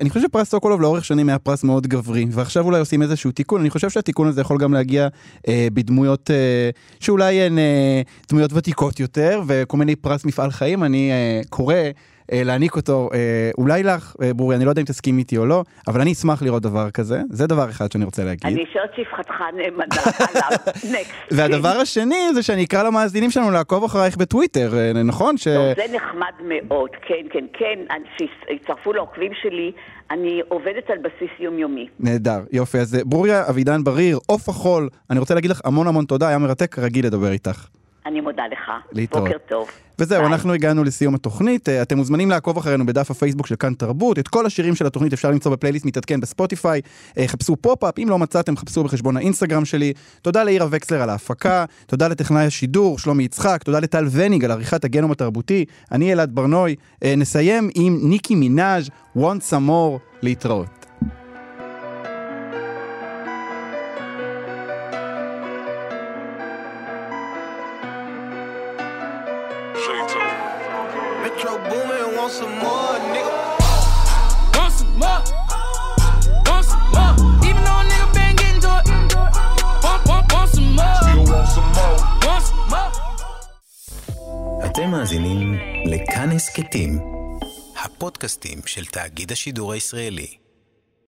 אני חושב שפרס סוקולוב לאורך שנים היה פרס מאוד גברי, ועכשיו אולי עושים איזשהו תיקון, אני חושב שהתיקון הזה יכול גם להגיע אה, בדמויות אה, שאולי הן אה, דמויות ותיקות יותר, וכל מיני פרס מפעל חיים, אני אה, קורא. אה, להעניק אותו אה, אולי לך, אה, בורי, אני לא יודע אם תסכים איתי או לא, אבל אני אשמח לראות דבר כזה, זה דבר אחד שאני רוצה להגיד. אני אשאר שפחתך נאמנה עליו. נקסט. והדבר השני זה שאני אקרא למאזינים שלנו לעקוב אחרייך בטוויטר, אה, נכון? ש... זה נחמד מאוד, כן, כן, כן, שיצטרפו לעוקבים שלי, אני עובדת על בסיס יומיומי. נהדר, יופי. אז אה, ברוריה אבידן בריר, עוף החול, אני רוצה להגיד לך המון המון תודה, היה מרתק כרגיל לדבר איתך. אני מודה לך. להתראות. בוקר טוב. וזהו, אנחנו הגענו לסיום התוכנית. אה, אתם מוזמנים לעקוב אחרינו בדף הפייסבוק של כאן תרבות. את כל השירים של התוכנית אפשר למצוא בפלייליסט מתעדכן בספוטיפיי. אה, חפשו פופ-אפ, אם לא מצאתם, חפשו בחשבון האינסטגרם שלי. תודה לאירה וקסלר על ההפקה, תודה לטכנאי השידור, שלומי יצחק, תודה לטל וניג על עריכת הגנום התרבותי. אני אלעד ברנוי. אה, נסיים עם ניקי מנאז' want some more להתראות. Want some more, nigga. Want some more? Want some more? Even though a nigga been getting to it. Want, want, want some more? Still want some more? Want some more? אתם מאזינים לכאן הסכתים, הפודקאסטים של תאגיד השידור הישראלי.